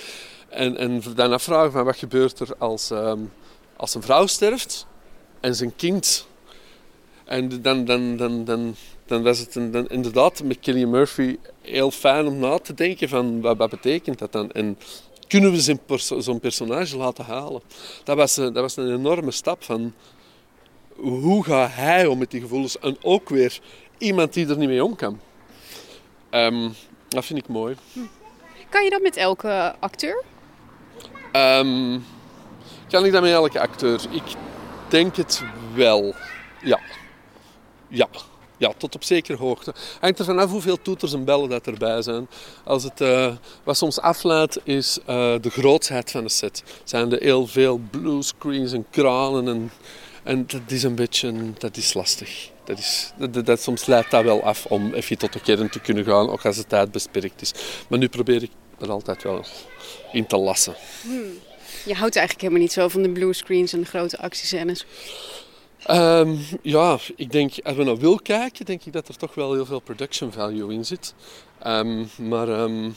En, en dan afvragen van wat gebeurt er als, ehm, als een vrouw sterft en zijn kind... En dan, dan, dan, dan, dan was het een, dan, inderdaad met Cillian Murphy heel fijn om na te denken van wat, wat betekent dat dan? En kunnen we zo'n perso- zo'n personage laten halen? Dat was, een- dat was een enorme stap van hoe gaat hij om met die gevoelens? En ook weer iemand die er niet mee om kan. Ehm, dat vind ik mooi. Kan je dat met elke acteur? Ehm, kan ik dat met elke acteur? Ik denk het wel. Ja. Ja. Ja, tot op zekere hoogte. Hangt er vanaf hoeveel toeters en bellen dat erbij zijn. Als het, eh, wat soms afleidt, is eh, de grootsheid van de set. Zijn er heel veel bluescreens en kranen en, en dat is een beetje, dat is lastig. Dat is, dat, soms leidt dat wel af om even tot de kern te kunnen gaan, ook als de tijd beperkt is. Maar nu probeer ik er altijd wel in te lassen. Je houdt eigenlijk helemaal niet zo van de bluescreens en de grote actiescènes. Ehm, ja, ik denk, als we naar wil kijken, denk ik dat er toch wel heel veel production value in zit. Ehm, maar ehm,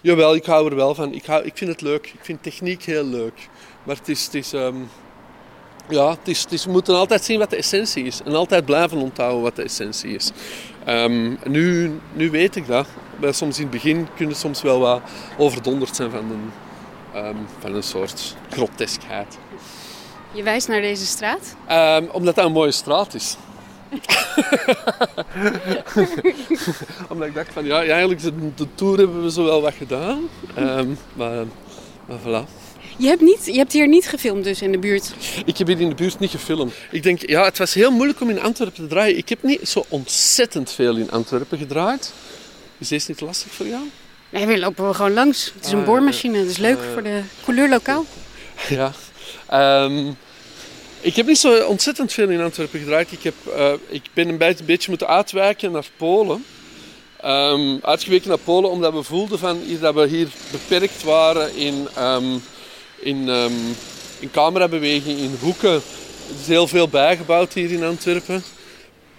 jawel, ik hou er wel van. Ik, ik vind het leuk. Ik vind techniek heel leuk. Maar het is, het is, ja, het is, het we moeten altijd zien wat de essentie is. En altijd blijven onthouden wat de essentie is. nu, nu weet ik dat. Maar soms in het begin kunnen soms wel wat overdonderd zijn van een, van een soort groteskheid. Je wijst naar deze straat? Um, omdat dat een mooie straat is. omdat ik dacht van ja, eigenlijk de, de tour hebben we zo wel wat gedaan. Um, maar, maar voilà. Je hebt, niet, je hebt hier niet gefilmd dus in de buurt? Ik heb hier in de buurt niet gefilmd. Ik denk, ja, het was heel moeilijk om in Antwerpen te draaien. Ik heb niet zo ontzettend veel in Antwerpen gedraaid. Is deze niet lastig voor jou? Nee, we lopen we gewoon langs. Het is een ah, boormachine, dat is leuk uh, voor de couleur lokaal. Ja, Um, ik heb niet zo ontzettend veel in Antwerpen gedraaid. Ik, heb, uh, ik ben een beetje, een beetje moeten uitwijken naar Polen. Um, uitgeweken naar Polen omdat we voelden van hier, dat we hier beperkt waren in, um, in, in camerabeweging, in hoeken. Er is heel veel bijgebouwd hier in Antwerpen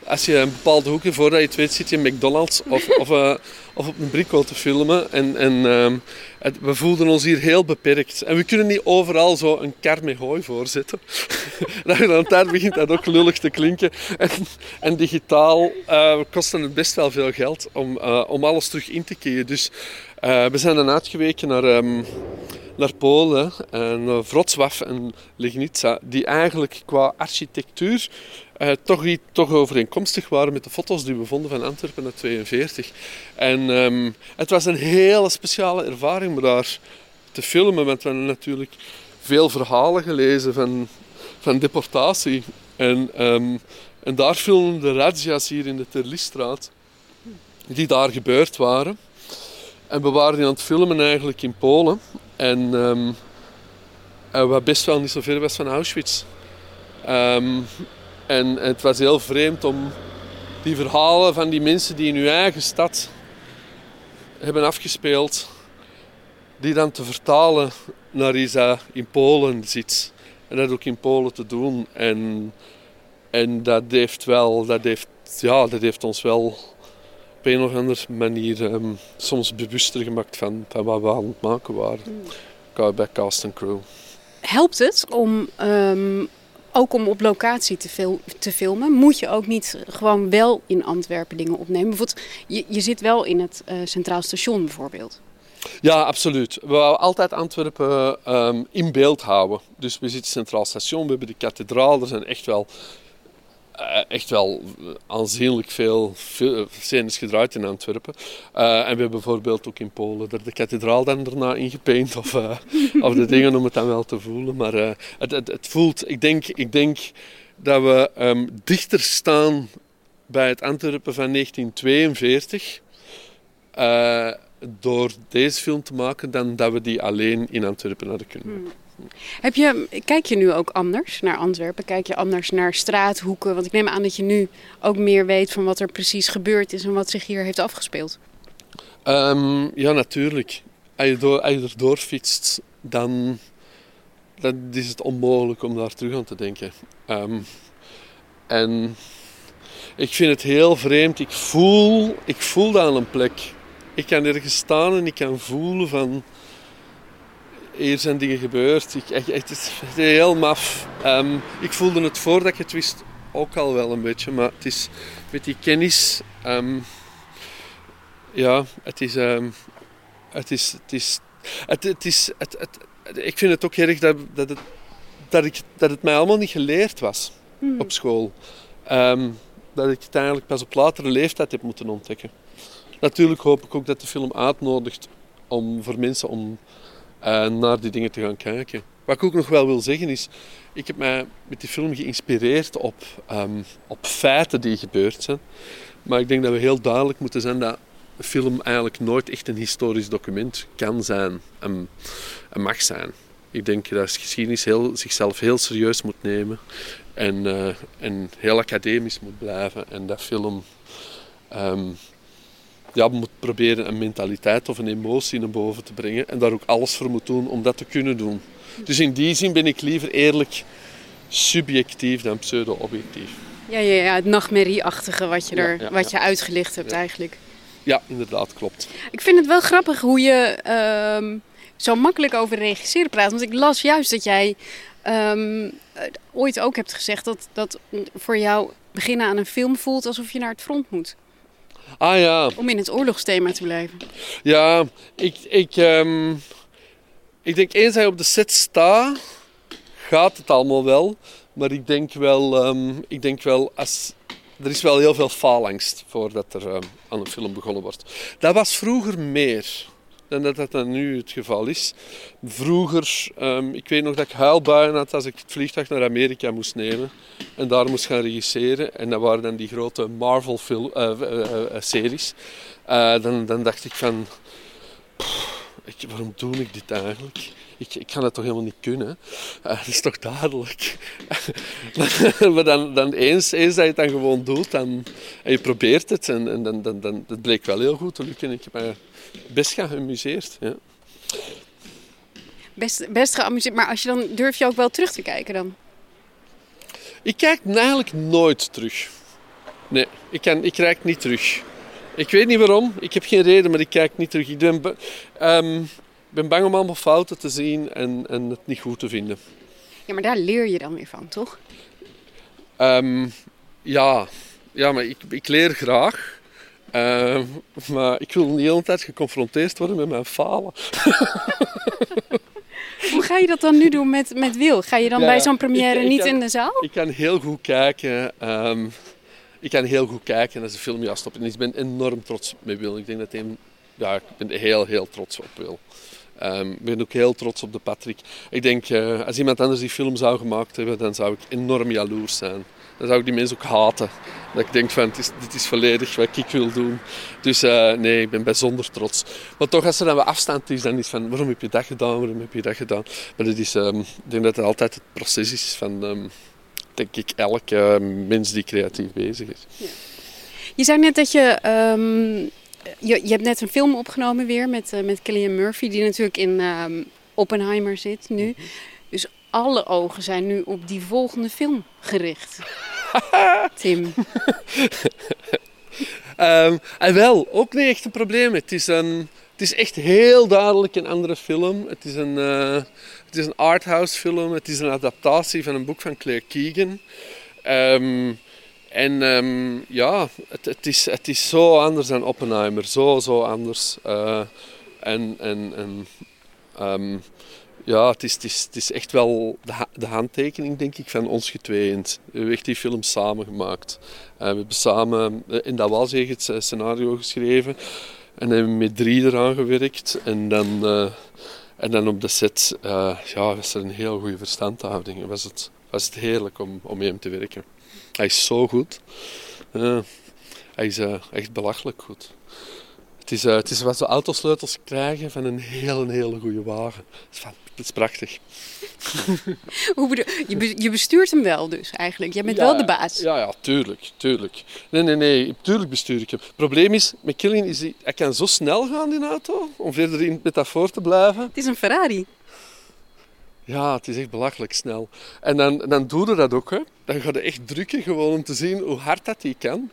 als je een bepaalde hoek, je weet, zit je in McDonald's of, of, uh, of op een bricko te filmen. En, en het, we voelden ons hier heel beperkt. En we kunnen niet overal zo een kar met hooi voorzetten. dan daar begint dat ook lullig te klinken. En, en digitaal uh, kostte het best wel veel geld om, om alles terug in te keren. Dus we zijn dan uitgeweken naar... Um, naar Polen en Wrocław en Legnica, die eigenlijk qua architectuur uh, toch, toch overeenkomstig waren met de foto's die we vonden van Antwerpen uit 42. En um, het was een hele speciale ervaring om daar te filmen, want we hebben natuurlijk veel verhalen gelezen van, van deportatie. En, um, en daar filmden de razzia's hier in de Terlistraat, die daar gebeurd waren. En we waren aan het filmen eigenlijk in Polen. En, um, en wat best wel niet zo ver was van Auschwitz. En het was heel vreemd om die verhalen van die mensen die in hun eigen stad hebben afgespeeld, die dan te vertalen naar iets dat in Polen zit. En dat ook in Polen te doen. En, en dat heeft wel, dat heeft, ja, dat heeft ons wel op een of andere manier um, soms bewuster gemaakt van, van wat we aan het maken waren. Mm. Bij cast en crew. Helpt het om um, ook om op locatie te, te, filmen, moet je ook niet gewoon wel in Antwerpen dingen opnemen. Bijvoorbeeld, je, je zit wel in het uh, Centraal Station bijvoorbeeld. Ja, absoluut. We willen altijd Antwerpen um, in beeld houden. Dus we zitten Centraal Station, we hebben de kathedraal, er zijn echt wel echt wel aanzienlijk veel, veel scènes gedraaid in Antwerpen. Uh, en we hebben bijvoorbeeld ook in Polen er de kathedraal dan daarna ingepaint. Of, uh, of de dingen om het dan wel te voelen. Maar het, het, het, voelt, ik denk, ik denk dat we um, dichter staan bij het Antwerpen van 1942 door deze film te maken dan dat we die alleen in Antwerpen hadden kunnen maken. Heb je, kijk je nu ook anders naar Antwerpen? Kijk je anders naar straathoeken? Want ik neem aan dat je nu ook meer weet van wat er precies gebeurd is en wat zich hier heeft afgespeeld. Um, ja, natuurlijk. Als je, door, als erdoor fietst, dan, dan is het onmogelijk om daar terug aan te denken. Um, en ik vind het heel vreemd. Ik voel, ik voel aan een plek. Ik kan ergens staan en ik kan voelen van hier zijn dingen gebeurd. Ik, echt, het is heel maf. Um, ik voelde het voordat ik het wist ook al wel een beetje, maar het is met die kennis. Um, ja, het is. Um, het is. Het is. Het, het is het, het, ik vind het ook erg dat, dat, het, dat, ik, dat het mij allemaal niet geleerd was hmm. op school. dat ik het eigenlijk pas op latere leeftijd heb moeten ontdekken. Natuurlijk hoop ik ook dat de film uitnodigt om voor mensen om uh, naar die dingen te gaan kijken. Wat ik ook nog wel wil zeggen is, ik heb mij met die film geïnspireerd op, um, op feiten die gebeurd zijn. Maar ik denk dat we heel duidelijk moeten zijn dat een film eigenlijk nooit echt een historisch document kan zijn en, mag zijn. Ik denk dat geschiedenis heel, zichzelf heel serieus moet nemen en, uh, en heel academisch moet blijven. En dat film um, ja, moet proberen een mentaliteit of een emotie naar boven te brengen. En daar ook alles voor moet doen om dat te kunnen doen. Dus in die zin ben ik liever eerlijk subjectief dan pseudo-objectief. Ja, ja, ja, het nachtmerrieachtige wat je, er, wat je uitgelicht hebt eigenlijk. Ja, inderdaad, klopt. Ik vind het wel grappig hoe je uh, zo makkelijk over regisseren praat. Want ik las juist dat jij um, ooit ook hebt gezegd dat, dat voor jou beginnen aan een film voelt alsof je naar het front moet. Ah ja. Om in het oorlogsthema te blijven. Ja, ik, ik, um, ik denk eens hij op de set staat, gaat het allemaal wel. Maar ik denk wel, um, ik denk wel als, er is wel heel veel faalangst voordat er um, aan een film begonnen wordt. Dat was vroeger meer dan dat dat dan nu het geval is. Vroeger, um, ik weet nog dat ik huilbuien had als ik het vliegtuig naar Amerika moest nemen en daar moest gaan regisseren. En dat waren dan die grote Marvel-series. Uh, uh, uh, dan, dan dacht ik van, ik, waarom doe ik dit eigenlijk? Ik, ik kan het toch helemaal niet kunnen? Dat is toch duidelijk? maar dan, dan eens, eens dat je het dan gewoon doet en je probeert het, en, en dan, dan, dan, het bleek wel heel goed te lukken. Best geamuseerd. Ja. Best, best geamuseerd, maar als je dan durf je ook wel terug te kijken dan? Ik kijk eigenlijk nooit terug. Nee, ik, kan, ik kijk niet terug. Ik weet niet waarom, ik heb geen reden, maar ik kijk niet terug. Ik ben, um, ben bang om allemaal fouten te zien en, en het niet goed te vinden. Ja, maar daar leer je dan weer van, toch? Um, ja. ja, maar ik, ik leer graag. Uh, maar ik wil niet de hele tijd geconfronteerd worden met mijn falen. Hoe ga je dat dan nu doen met, met Wil? Ga je dan ja, bij zo'n première ik, ik niet kan, in de zaal? Ik kan heel goed kijken. Um, ik kan heel goed kijken als de film op. En ik ben enorm trots met Wil. Ik denk dat hij, ja, ik ben heel, heel trots op Wil. Um, ik ben ook heel trots op de Patrick. Ik denk, uh, als iemand anders die film zou gemaakt hebben, dan zou ik enorm jaloers zijn. Dan zou ik die mensen ook haten. Dat ik denk van, het is, dit is volledig wat ik wil doen. Dus uh, nee, ik ben bijzonder trots. Maar toch, als er dan wat afstand is, dan is van, waarom heb je dat gedaan, waarom heb je dat gedaan? Maar dat is, um, ik denk dat het altijd het proces is van, um, denk ik, elke mens die creatief bezig is. Ja. Je zei net dat je... Um, je, je hebt net een film opgenomen weer met, uh, met Cillian Murphy, die natuurlijk in Oppenheimer zit nu. -hmm. Dus alle ogen zijn nu op die volgende film gericht. Tim. um, en wel, ook niet echt een probleem. Het is, een, het is echt heel duidelijk een andere film. Het is een, uh, het is een arthouse film. Het is een adaptatie van een boek van Claire Keegan. Um, en um, ja, het, is, het is zo anders dan Oppenheimer. Zo, zo anders. Uh, en en, en ja, het is, is, echt wel de, de handtekening, denk ik, van ons getweeënd. We hebben echt die film samen gemaakt. Uh, we hebben samen in dat was het scenario geschreven. En hebben met drie eraan gewerkt. En dan, uh, en dan op de set ja, was er een heel goede verstandhouding. Was het, was het heerlijk om, om met hem te werken. Hij is zo goed. Hij is echt belachelijk goed. Het is, uh, het is wat zo autosleutels krijgen van een hele, hele goede wagen. Het is, het prachtig. Hoe bedoel, je, je bestuurt hem wel dus eigenlijk? Jij bent ja, wel de baas? Ja, ja, tuurlijk, tuurlijk. Nee, nee, nee, tuurlijk bestuur ik hem. Het probleem is, met Killian is hij, hij kan zo snel gaan in de auto, om verder in metafoor te blijven. Het is een Ferrari. Ja, het is echt belachelijk snel. En dan, dan doe je dat ook. Hè. Dan ga je echt drukken gewoon om te zien hoe hard dat hij kan.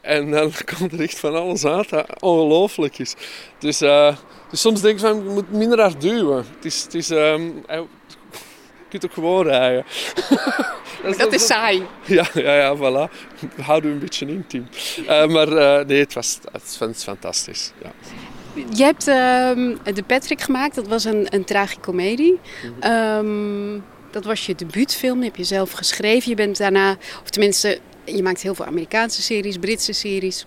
En dan komt er echt van alles uit dat ongelooflijk is. Dus, uh, dus soms denk ik van, je moet minder hard duwen. Het is, het is, um, je kunt ook gewoon rijden. dat is, dat is saai. Ja, ja, ja, voilà. We houden een beetje in, team. Uh, maar uh, nee, het was, het was fantastisch. Ja. Je hebt uh, de Patrick gemaakt, dat was een, een tragicomedie. Mm-hmm. Um, dat was je debuutfilm, heb je zelf geschreven. Je bent daarna, of tenminste, je maakt heel veel Amerikaanse series, Britse series.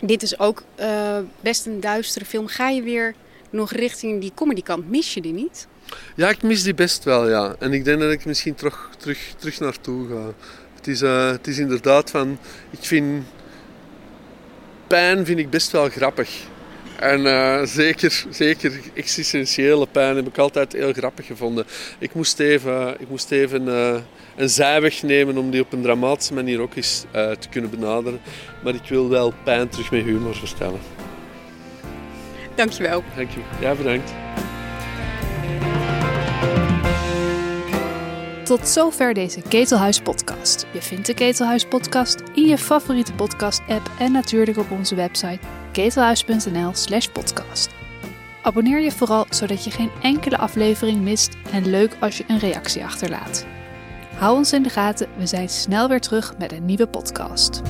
Dit is ook uh, best een duistere film. Ga je weer nog richting die comedykant. Mis je die niet? Ja, ik mis die best wel, ja. En ik denk dat ik misschien terug, terug, terug naartoe ga. Het is, uh, het is inderdaad van... Ik vind... Pijn vind ik best wel grappig. En uh, zeker, zeker existentiële pijn heb ik altijd heel grappig gevonden. Ik moest even, ik moest even uh, een zijweg nemen om die op een dramatische manier ook eens uh, te kunnen benaderen. Maar ik wil wel pijn terug met humor vertellen. Dankjewel. Dank je. Ja, bedankt. Tot zover deze Ketelhuis podcast. Je vindt de Ketelhuis podcast in je favoriete podcast app en natuurlijk op onze website ketelhuis.nl/slash podcast. Abonneer je vooral zodat je geen enkele aflevering mist en leuk als je een reactie achterlaat. Hou ons in de gaten, we zijn snel weer terug met een nieuwe podcast.